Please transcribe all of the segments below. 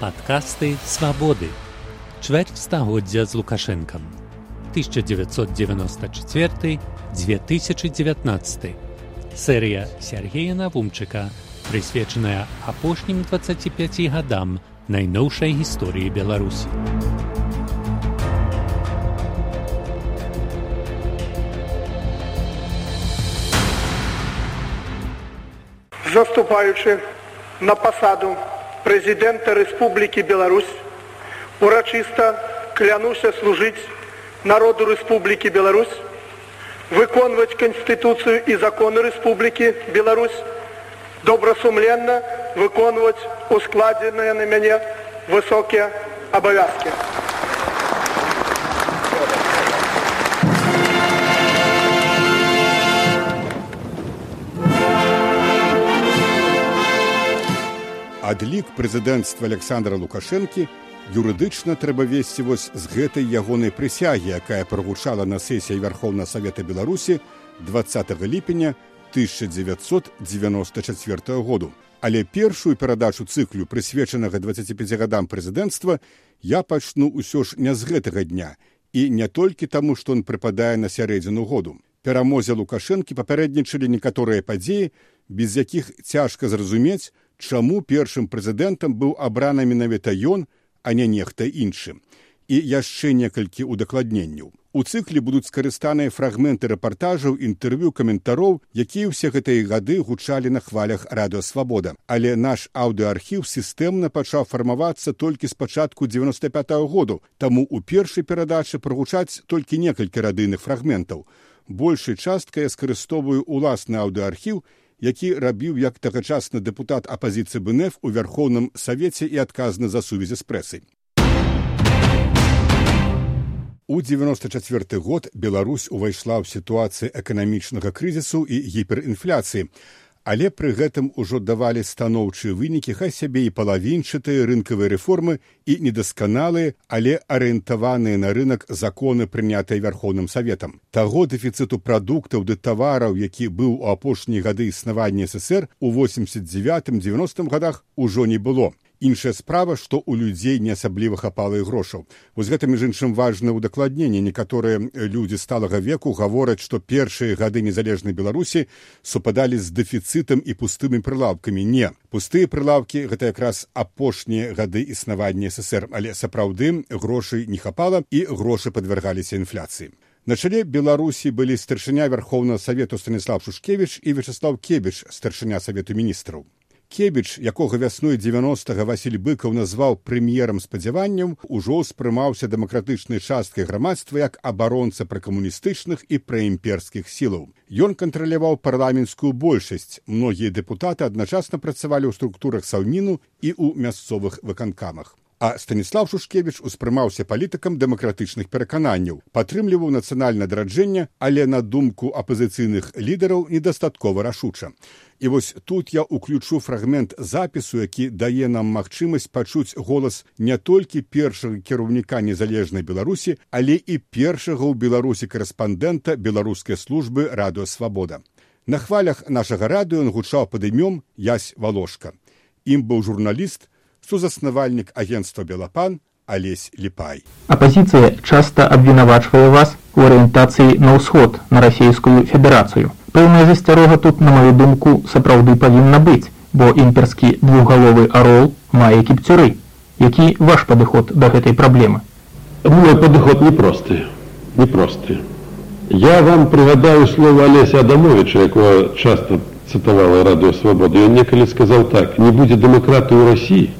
Падкасты свабоды. Чвэрць стагоддзя з Лукашэнкам. 1994-2019. Серыя Сергея Навумчыка, прысвечаная апошнім 25 гадам найноўшай гісторыі Беларусі. Заступаючы на пасаду прэзідэнта Рэспублікі Беларусь урачыста клянуся служыць народу Рэспублікі Беларусь, выконваць канстытуцыю і законы Рэспублікі Беларусь, добрасумленна выконваць ускладзеныя на мяне высокія абавязкі. Адлік прэзідэнцтва александра лукашэнкі юрыдычна трэба весці вось з гэтай ягонай прысягі якая прагучала на сесіі вярхоўна савета беларусі 20 ліпеня 1994 году. Але першую перадачу цыклю прысвечанага 25 гадам прэзідэнцтва я пачну ўсё ж не з гэтага дня і не толькі таму што он прыпадае на сярэдзіну году. Перамозе лукашэнкі папярэднічалі некаторыя падзеі без якіх цяжка зразумець чаму першым прэзідэнтам быў абраны менавіта ён, а не нехта іншым. І яшчэ некалькі удакладненняў. У цыкле будуць скарыстаныя фрагменты рэпартажаў, інтэрв'ю каментароў, якія ўсе гэтыя гады гучалі на хвалях радыасвабода. Але наш аўдыархіў сістэмна пачаў фармавацца толькі з пачатку 95 -го году, таму ў першай перадачы прагучаць толькі некалькі радыйных фрагментаў. Большай часткай я скарыстовую ўласны аўдыархіў, які рабіў як тагачасны дэпутат апазіцыі бнф у вярхоўным савеце і адказны за сувязі з прэсай. У девяносто четверты год беларусь увайшла ў сітуацыі эканамічнага крызісу і гіперінфляцыі але пры гэтым ужо давалі станоўчыя вынікі хай сябе і палавінчатыя рынкавыя рэформы і недасканалыя але арыентаваныя на рынок законы прынятыя вярхоўным саветам. Таго дэфіцыту прадуктаў ды тавараў які быў у апошнія гады існавання ссср у восемьдесят девятым девяностым годах ужо не было іншая справа што ў людзей не асабліва хапала і грошаў. Вось гэта між іншым важна ўдакладненне. Некаторыя людзі сталага веку гавораць што першыя гады незалежнай беларусі супадалі з дэфіцытам і пустымі прылаўкамі. Не. Пустыя прылаўкі гэта якраз апошнія гады існавання ссср але сапраўды грошай не хапала і грошы падвяргаліся інфляцыі. На чале беларусі былі старшыня вярхоўнага савету станіслав шушкевич і вячеслав кебіч старшыня савету міністраў Кебіч, якога вясной 90 Васіль быкаў назваў прэм'ерам спадзяванняў, ужо ўспрымаўся дэмакратычнай часткай грамадства як абаронца пракамуністычных і праімперскіх сілаў. Ён кантраляваў парламенцкую большасць. Многія дэпутаты адначасна працавалі ў структурах саўніну і ў мясцовых выканкамах. А станіслав шушкевич успрымаўся палітыкам дэмакратычных перакананняў падтрымліваў нацыянальна драджэнне але на думку апазіцыйных лідараў недастаткова рашуча. І вось тут я уключу фрагмент запісу які дае нам магчымасць пачуць голас не толькі першага кіраўніка незалежнай беларусі але і першага ў беларусі корэспандэнта беларускай службы радыасвабода на хвалях нашага радыё ён гучаў пад імём язь валошка. Ім быў журналіст сузаснавальнік агенства белапан алесь ліпай. Апозіцыя часта абвінавачвае вас у арыентацыі на ўсход на расійскую федэрацыю. Пэўная засцярога тут на маю думку сапраўды павінна быць бо імперскі двухгаловы арол мае кіпцюры. Які ваш падыход да гэтай праблемы? Мой падыход непросты непросты. Я вам прыгадаю слова алеся адамовича якое часто цытавала радыёвабоды ён некалі сказаў так не будзе дэмакраты ў рассіі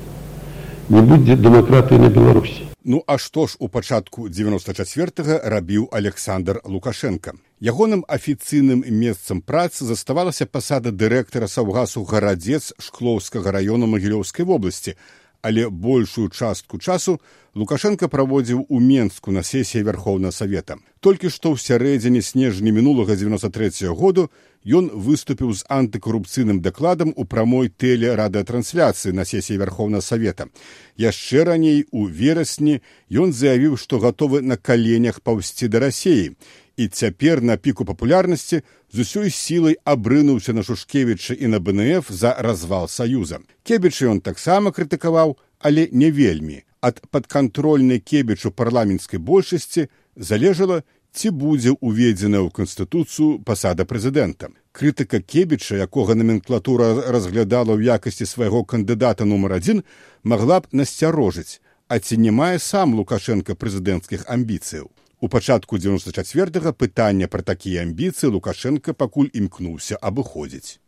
не будзе дэмакратыі на беларусі ну а што ж у пачатку девяносто четверт рабіў александр лукашенко? Ягоным афіцыйным месцам працы заставалася пасада дырэктара саўгасу гарадзец шклоўскага раёна магілёўскай вобласці але большую частку часу лукашенко праводзіў у менску на сесіі вярхоўнага савета толькі што ў сярэдзіне снежні мінулага девяносто три году ён выступіў з антыкарупцыйным дакладам у прамой тэлерадыатрансляцыі на сесіі вярхоўнага савета. Яшчэ раней у верасні ён заявіў што гатовы на каленях паўсці да рассеі. І цяпер на піку папулярнасці з усёй сілай абрынуўся на шушкевіча і на бнф за развал саюза. Кебічы ён таксама крытыкаваў але не вельмі. Ад падкантрольнай кебічу парламенцкай большасці залежала, ці будзе ўведзена ў канстытуцыю пасада прэзідэнта. Крытыка кебіча, якога наменклатура разглядала ў якасці свайго кандыдата нумар адзін, магла б насцярожыць, а ці не мае сам лукашенко прэзідэнцкіх амбіцыяў. У пачатку 94 пытання пра такія амбіцыі Лукашенко пакуль імкнуўся абыходзіць.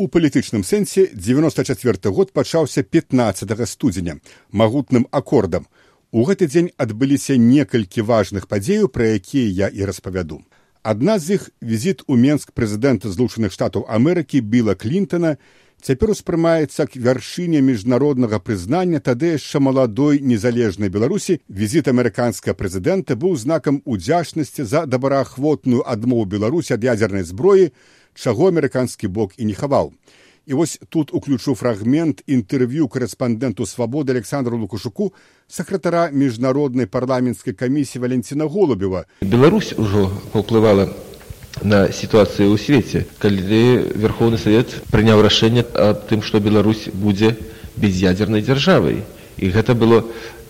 У палітычным сэнсе 94 год пачаўся 15 студзеня магутным акордам. У гэты дзень адбыліся некалькі важных падзеяў, пра якія я і распавяду. Адна з іх візіт у Менск прэзідэнта злучаных штатаў Амерыкі Біла Клінтона, цяпер успрымаецца як вяршыня міжнароднага прызнання тады яшчэ маладой незалежнай беларусі візіт амерыканскага прэзідэнта быў знакам удзячнасці за добраахвотную адмову беларусі ад ядзернай зброі чаго амерыканскі бок і не хаваў. І вось тут уключу фрагмент інтэрв'ю корэспандэнту свабоды александру лукашуку сакратара міжнароднай парламенцкай камісіі валенціна голубева. Беларусь ужо паўплывала на сітуацыю ў свеце калі верховны савет прыняў рашэнне аб тым што беларусь будзе без'ядзернай дзяржавай і гэта было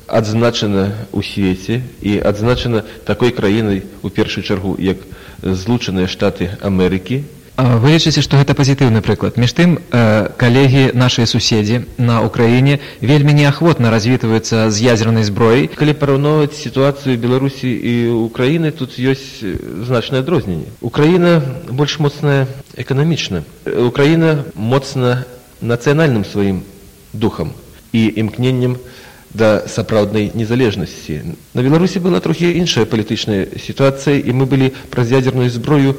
адзначана ў свеце і адзначана такой краінай у першую чаргу як злучаныя штаты амерыкі вы лічыце што гэта пазітыўны прыклад між тым калегі нашыя суседзі на ўкраіне вельмі неахвотна развітваюцца з ядзернай зброяй калі параўноўваць сітуацыю беларусі і украіны тут ёсць значнае адрозненне украіна больш моцная эканамічна украіна моцна нацыянальным сваім духам і імкненнем да сапраўднай незалежнасці на беларусі была трохі іншая палітычная сітуацыя і мы былі праз ядзерную зброю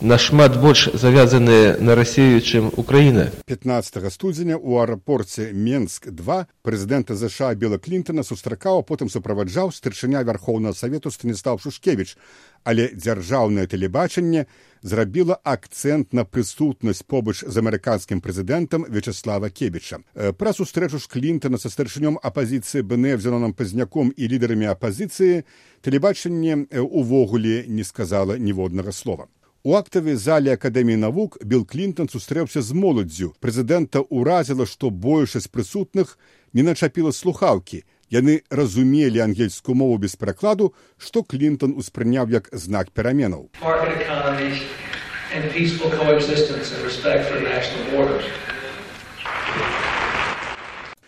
нашмат больш завязаныя на рассею чым украіна. 15 студзеня у аэрапорце менск 2 прэзідэнта ЗША біла клінтона сустракаў потым суправаджаў старшыня вярхоўнага савету станіслав шушкевич але дзяржаўнае тэлебачанне зрабіла акцэнт на прысутнасць побач з амерыканскім прэзідэнтам вячеслава кебіча. Пра сустрэчу з клінтона са старшынём апазіцыі бнф зеленым пазняком і лідарамі апазіцыі тэлебачанне увогуле не сказала ніводнага слова У актавай зале акадэміі навук Білл Клінтон сустрэўся з моладдзю. Прэзідэнта ўразіла, што большасць прысутных не начапіла слухаўкі. Яны разумелі ангельскую мову без перакладу, што Клінтон успрыняў як знак пераменаў.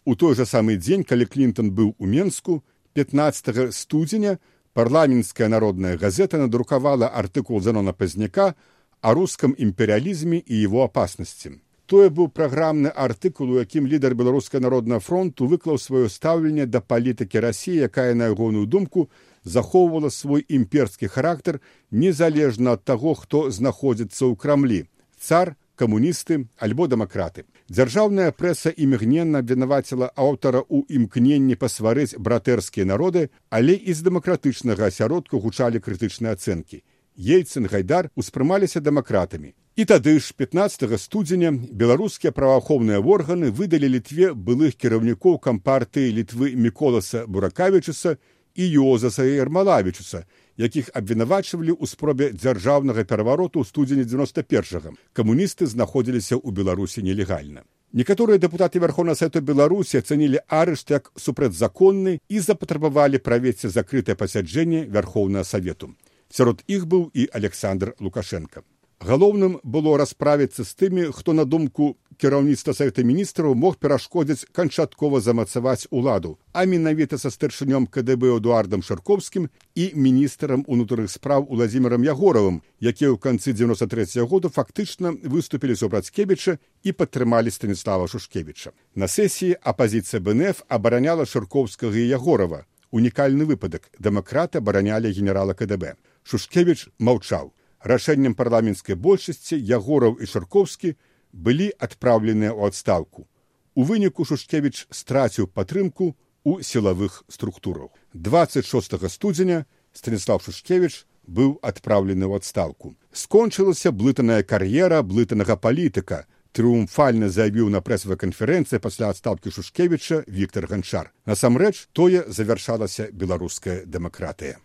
У той жа самы дзень, калі Клінтон быў у Менску 15 студзеня, парламенская народная газета надрукавала артыкул занона пазняка о рускам імперыялізме і его апаснасці тое быў праграмны артыкул у якім лідар беларускага народнага фронту выклаў сваё стаўленне да палітыкі рассіі якая на ягоную думку захоўвала свой імперскі характар незалежна ад таго хто знаходзіцца ў крамлі цар камуністы альбо дэмакраты. Дзяржаўная прэса імгненна абвінаваціла аўтара ў імкненні пасварыць братэрскія народы але і з дэмакратычнага асяродку гучалі крытычныя ацэнкі. Ейцын гайдар успрымаліся дэмакратамі. І тады ж 15 студзеня беларускія праваахоўныя органы выдалі літве былых кіраўнікоў кампартыі літвы міколаса буракавічуса і йозаса ермалавічуса якіх абвінавачвалі ў спробе дзяржаўнага перавароту ў студзені 91 камуністы знаходзіліся ў беларусі нелегальна. Некаторыя дэпутаты верховна сайту беларусі ацанілі арышт як супрацьзаконны і запатрабавалі правесці закрытае пасяджэнне вярхоўнага савету. Сярод іх быў і александр лукашенко галоўным было расправіцца з тымі хто на думку кіраўніцтва савета міністраў мог перашкодзіць канчаткова замацаваць уладу а менавіта са старшынём кДб эдуардам шарковскім і міністрам унутраных спраў уладзімірам ягоравым якія ў канцы 93 году фактычна выступілі супрацькебіча і падтрымалі станіслава шушкевіча. На сесіі апазіцыя бнф абараняла шарковскага і ягорава. Унікальны выпадак. Дэмакраты абаранялі генерала кДб. Шушкевич маўчаў рашэннем парламенцкай большасці ягораў і шарковскі былі адпраўленыя ў адстаўку. У выніку шушкевич страціў падтрымку у сілавых структурах. 26 студзеня станіслав шушкевич быў адпраўлены ў адстаўку. Скончылася блытаная кар'ера блытанага палітыка трыумфальна заявіў на прэсавай канферэнцыі пасля адстаўкі шушкевіча Віктор ганчар насамрэч тое завяршалася беларуская дэмакратыя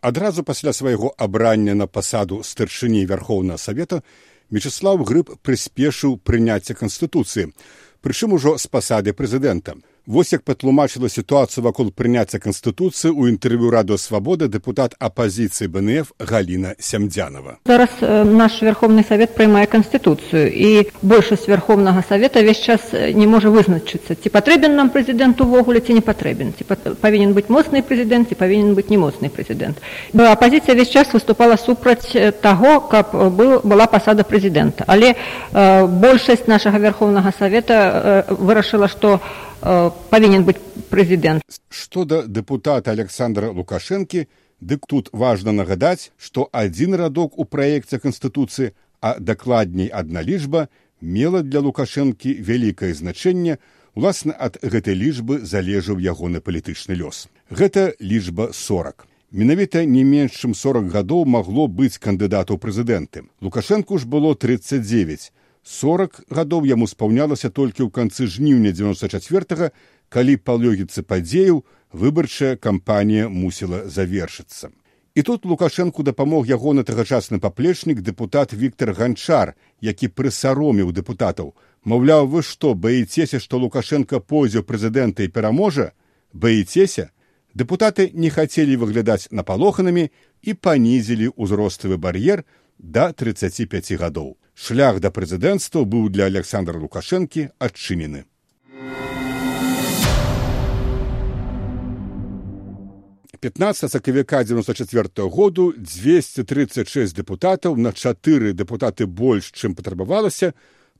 Адразу пасля свайго абрання на пасаду старшыні вярхоўнага савета Мечыслав Грыб прыспешыў прыняцце канстытуцыі, прычым ужо з пасады прэзідэнта. Вось як патлумачыла сітуацыю вакол прыняцця канстытуцыі ў інтэрв'ю радыёсвабода дэпутат апазіцыі БНФ Галіна Сямдзянова. Зараз наш верховны савет прымае канстытуцыю і большасць верховнага савета ўвесь час не можа вызначыцца ці патрэбен нам прэзідэнт увогуле ці не патрэбен ці павінен быць моцны прэзідэнт ці павінен быць немоцны прэзідэнт. апазіцыя ўвесь час выступала супраць таго, каб был, была пасада прэзідэнта. Але большасць нашага верховнага савета вырашыла, што Э, павінен быць прэзідэнт. Што да дэпутата Александра Лукашэнкі, дык тут важна нагадаць, што адзін радок у праекце канстытуцыі, а дакладней адна лічба мела для лукашэнкі вялікае значэнне, уласна ад гэтай лічбы залежаў ягоны палітычны лёс. Гэта лічба 40. Менавіта не менш чым 40 гадоў магло быць кандыдатаў прэзідэнты. Лукашэнку ж было 39, 40 гадоў яму спаўнялася толькі ў канцы жніўня 94, калі па лёгіцы падзеяў выбарчая кампанія мусіла завершыцца. І тут лукашэнку дапамог ягоны тагачасны паплечнік дэпутат Віктор Ганчар, які прысароміў дэпутатаў. Маўляў, вы што, баіцеся, што Лукашенко пойдзе прэзідэнта і пераможа, баіцеся, Дэпутаты не хацелі выглядаць напалоханымі і панізілі ўзроставы бар'ер да 35 гадоў. Шлях да прэзідэнцтва быў для Александра Лукашэнкі адчынены. сакавіка 94 году 236 дэпутатаў на чатыры дэпутаты больш, чым патрабавалася,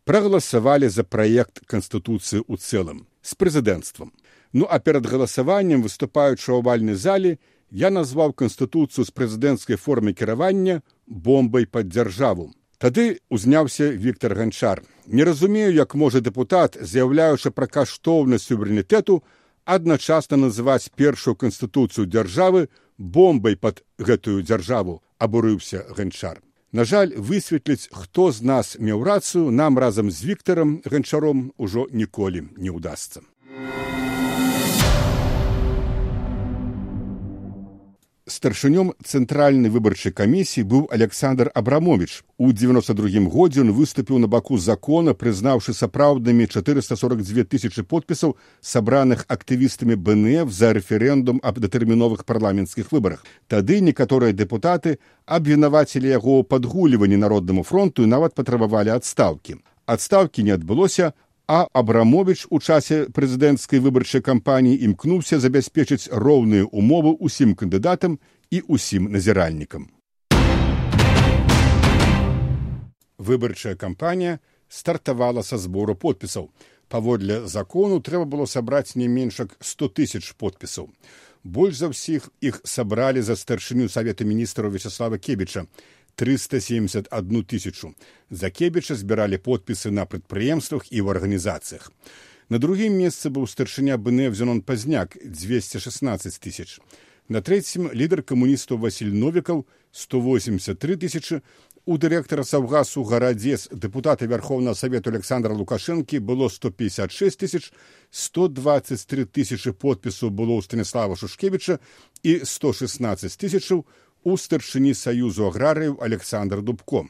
прагаласавалі за праект канстытуцыі ў цэлым з прэзідэнцтвам. Ну а перад галасаваннем выступаючы авальнай зале я назваў канстытуцыю з прэзідэнцкай формы кіравання бомбай пад дзяржаву. Тады узняўся Віктор Ганчар. Не разумею, як можа дэпутат, з'яўляючы пра каштоўнасць суверэнітэту, адначасна называць першую канстытуцыю дзяржавы бомбай пад гэтую дзяржаву, абурыўся ганчар. На жаль, высветліць, хто з нас меў рацыю, нам разам з Віктарам ганчаром ужо ніколі не ўдасца. Старшынём цэнтральнай выбарчай камісіі быў александр абрамович у девяносто другім годзе ён выступіў на баку закона прызнаўшы сапраўднымі четыреста сорок две тысячи подпісаў сабраных актывістамі бнф за рэферэндум аб датэрміновых парламенцкіх выбарах. Тады некаторыя дэпутаты абвінавацілі яго падгуліванні народнаму фронту і нават патрабавалі адстаўкі. Адстаўкі не адбылося а абрамович у часе прэзідэнцкай выбарчай кампаніі імкнуўся забяспечыць роўныя умовы ўсім кандыдатам і ўсім назіральнікам. Выбарчая кампанія стартавала са збору подпісаў. Паводле закону трэба было сабраць не менш як 100 тысяч подпісаў. Больш за ўсіх іх сабралі за старшыню савета міністраў Вячаслава Кебіча 371 тысячу. За Кебіча збіралі подпісы на прадпрыемствах і ў арганізацыях. На другім месцы быў старшыня БНФ Зенон Пазняк 216 тысяч. На трэцім лідар камуністаў Васіль Новікаў 183 тысячы. У дырэктара саўгасу гарадзец дэпутата вярхоўнага савету Александра Лукашэнкі было 156 тысяч, 123 тысячы подпісаў было ў Станіслава Шушкевіча і 116 тысячаў у старшыні саюзу аграрыяў александр дубко.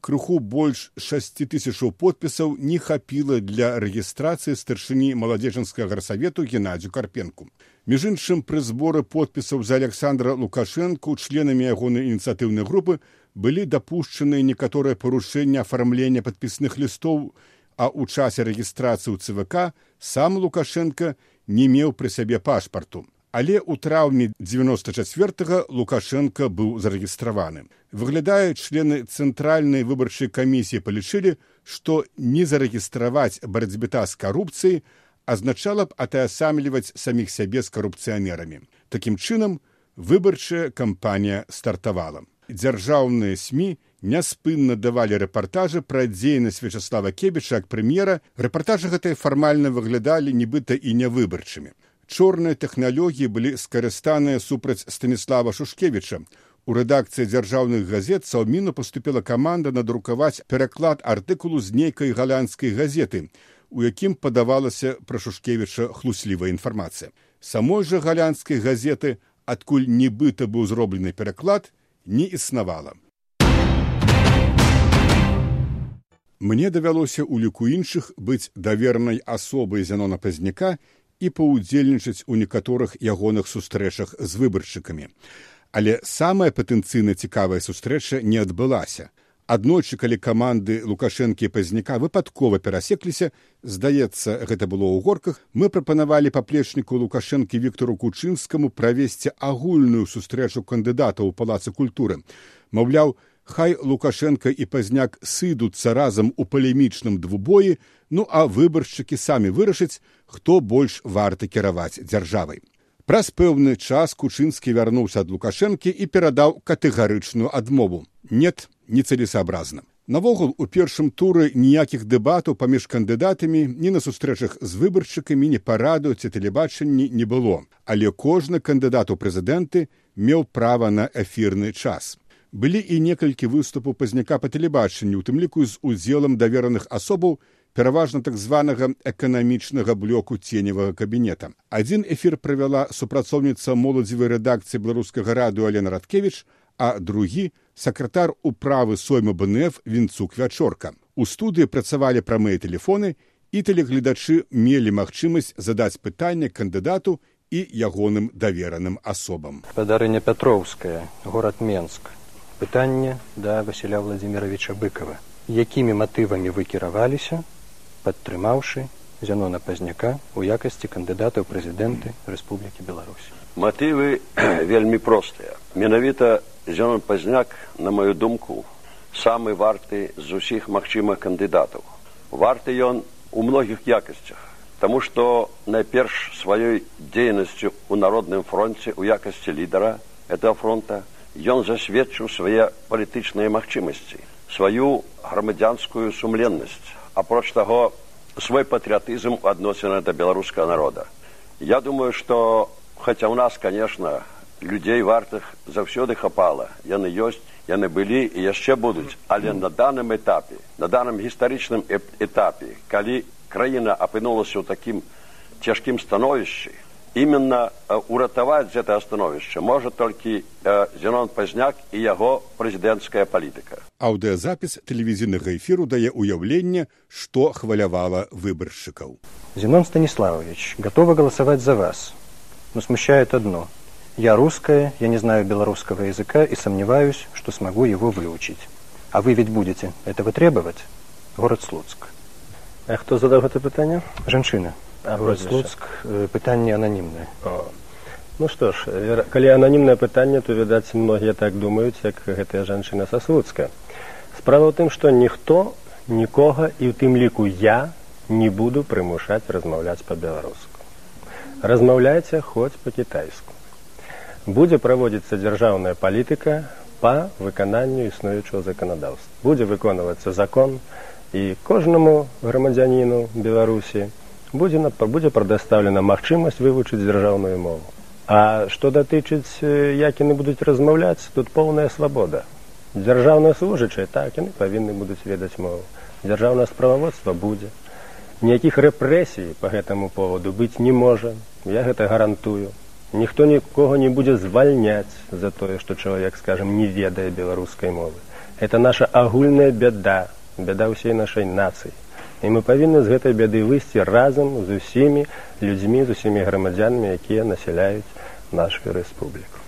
Крыху больш шасці тысячаў подпісаў не хапіла для рэгістрацыі старшыні маладзежанскага гарсавету геннадзю карпенку. Між іншым пры зборы подпісаў за александра лукашэнку членамі ягонай ініцыятыўнай групы былі дапушчаныя некаторыя парушэння афармлення падпісных лістоў а ў часе рэгістрацыі ў цвк сам лукашенко не меў пры сабе пашпарту Але ў траўні 94 Лукашенко быў зарэгістраваны. Выглядае члены цэнтральнай выбарчай камісіі палічылі, што не зарэгістраваць барацьбіта з карупцыяй азначала б атаясамліваць саміх сябе з карупцыянерамі. Такім чынам выбарчая кампанія стартавала. Дзяржаўныя СМ няспынна давалі рэпартажы пра дзейнасць Вячаслава Кебіча як прэм'ера, рэпартажы гэтыя фармальна выглядалі нібыта і нявыбарчымі чорныя тэхналогіі былі скарыстаныя супраць станіслава шушкевіча у рэдакцыі дзяржаўных газет саўміну поступила каманда надрукаваць пераклад артыкулу з нейкай галянскай газеты у якім падавалася пра шушкевіча хлуслівая інфармацыя самой жа галянскай газеты адкуль нібыта быў зроблены пераклад, не існавала. Мне давялося ў ліку іншых быць давернай асобай зянона пазняка і паўдзельнічаць у некаторых ягоных сустрэчах з выбаршчыкамі. Але самая патэнцыйна цікавая сустрэча не адбылася. Аднойчы, калі каманды Лукашэнкі і пазняка выпадкова перасекліся, здаецца, гэта было ў горках, мы прапанавалі паплечніку Лукашэнкі Віктору Кучынскаму правесці агульную сустрэчу кандыдатаў у палацы культуры. Маўляў, хай Лукашенко і пазняк сыдуцца разам у палемічным двубоі, ну а выбаршчыкі самі вырашыць, хто больш варты кіраваць дзяржавай. Праз пэўны час Кучынскі вярнуўся ад Лукашэнкі і перадаў катэгарычную адмову. Нет, нецелесообразна. Навогул у першым туры ніякіх дэбатаў паміж кандыдатамі ні на сустрэчах з выбаршчыкамі ні параду ці тэлебачанні не было, але кожны кандыдат у прэзідэнты меў права на эфірны час. Былі і некалькі выступаў пазняка па тэлебачанню, у тым ліку з удзелам давераных асобаў, пераважна так званага эканамічнага блоку ценевага кабінета. Адзін эфір правяла супрацоўніца моладзевай рэдакцыі беларускага радыо Алена Радкевіч, а другі сакратар управы сойма бнф вінцук вячорка. У студыі працавалі прамыя тэлефоны і тэлегледачы мелі магчымасць задаць пытанне кандыдату і ягоным давераным асобам. Падарыня пятроўская город менск. Пытанне да васіля владимировича быкова. Якімі матывамі вы кіраваліся падтрымаўшы зянона пазняка у якасці кандыдата ў прэзідэнты рэспублікі беларусі матывы вельмі простыя. Менавіта Зён Пазняк, на мою думку, самы варты з усіх магчымых кандыдатаў. Варты ён у многіх якасцях, Таму што найперш сваёй дзейнасцю ў народным фронце ў якасці лідара этого фронта ён засведчыў свае палітычныя магчымасці, сваю грамадзянскую сумленнасць, апроч таго свой патрыятызм адносіна да беларускага народа. Я думаю, што хаця ў нас, конечно, людзей вартых заўсёды хапала яны ёсць яны былі і яшчэ будуць але на данным этапе на данном гістарычным этапе калі краіна апынулася ў такім цяжкім становішчы именно уратаваць гэта становішча можа толькі зенон пазняк і яго прэзідэнцкая палітыка аўдыазапіс тэлевізійнага эфіру дае ўяўленне што хвалявала выбаршчыкаў зенон станіславович готова галасаваць за вас но смущает одно Я русская, я не знаю белорусского языка и сомневаюсь, что смогу его выучить. А вы ведь будете этого требовать? Город Слуцк. А кто задал это питание? Женщина. Слуцк. Э, питание анонимное. О. Ну что ж, коли анонимное питание, то, видать, многие так думают, как эта женщина со Слуцка. Справа в том, что никто, никого, и в тем лику я, не буду примушать размовлять по-белорусски. Размовляйте хоть по-китайски будзе праводзіцца дзяржаўная палітыка па выкананню існуючого заканадаўства будзе выконвацца закон і кожнаму грамадзяніну беларусі будзе будзе прадастаўлена магчымасць вывучыць дзяржаўную мову. А што датычыць як яны будуць размаўляць тут поўная свабода. Дзяржаўна служачыя так яны павінны будуць ведаць мову. Дзяржаўнае справаводства будзе. Ніякіх рэпрэсій по гэтаму поводу быць не можа. Я гэта гарантую. Ніхто нікога не будзе звальняць за тое што чалавек скажем не ведае беларускай мовы. Это наша агульная бяда бяда ўсей нашай нацыі і мы павінны з гэтай бяды выйсці разам з усімі людзьмі з усімі грамадзянамі якія насяляюць нашу рэспубліку.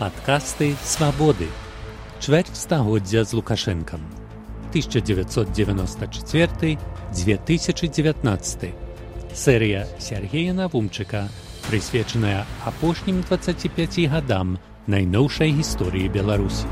Падкасты свабоды чвэрць стагоддзя з лукашэнкам. 1994 2019 Серія Сергея Навумчыка, прысвечаная апошнім 25 гадам найноўшай гісторыі Беларусі.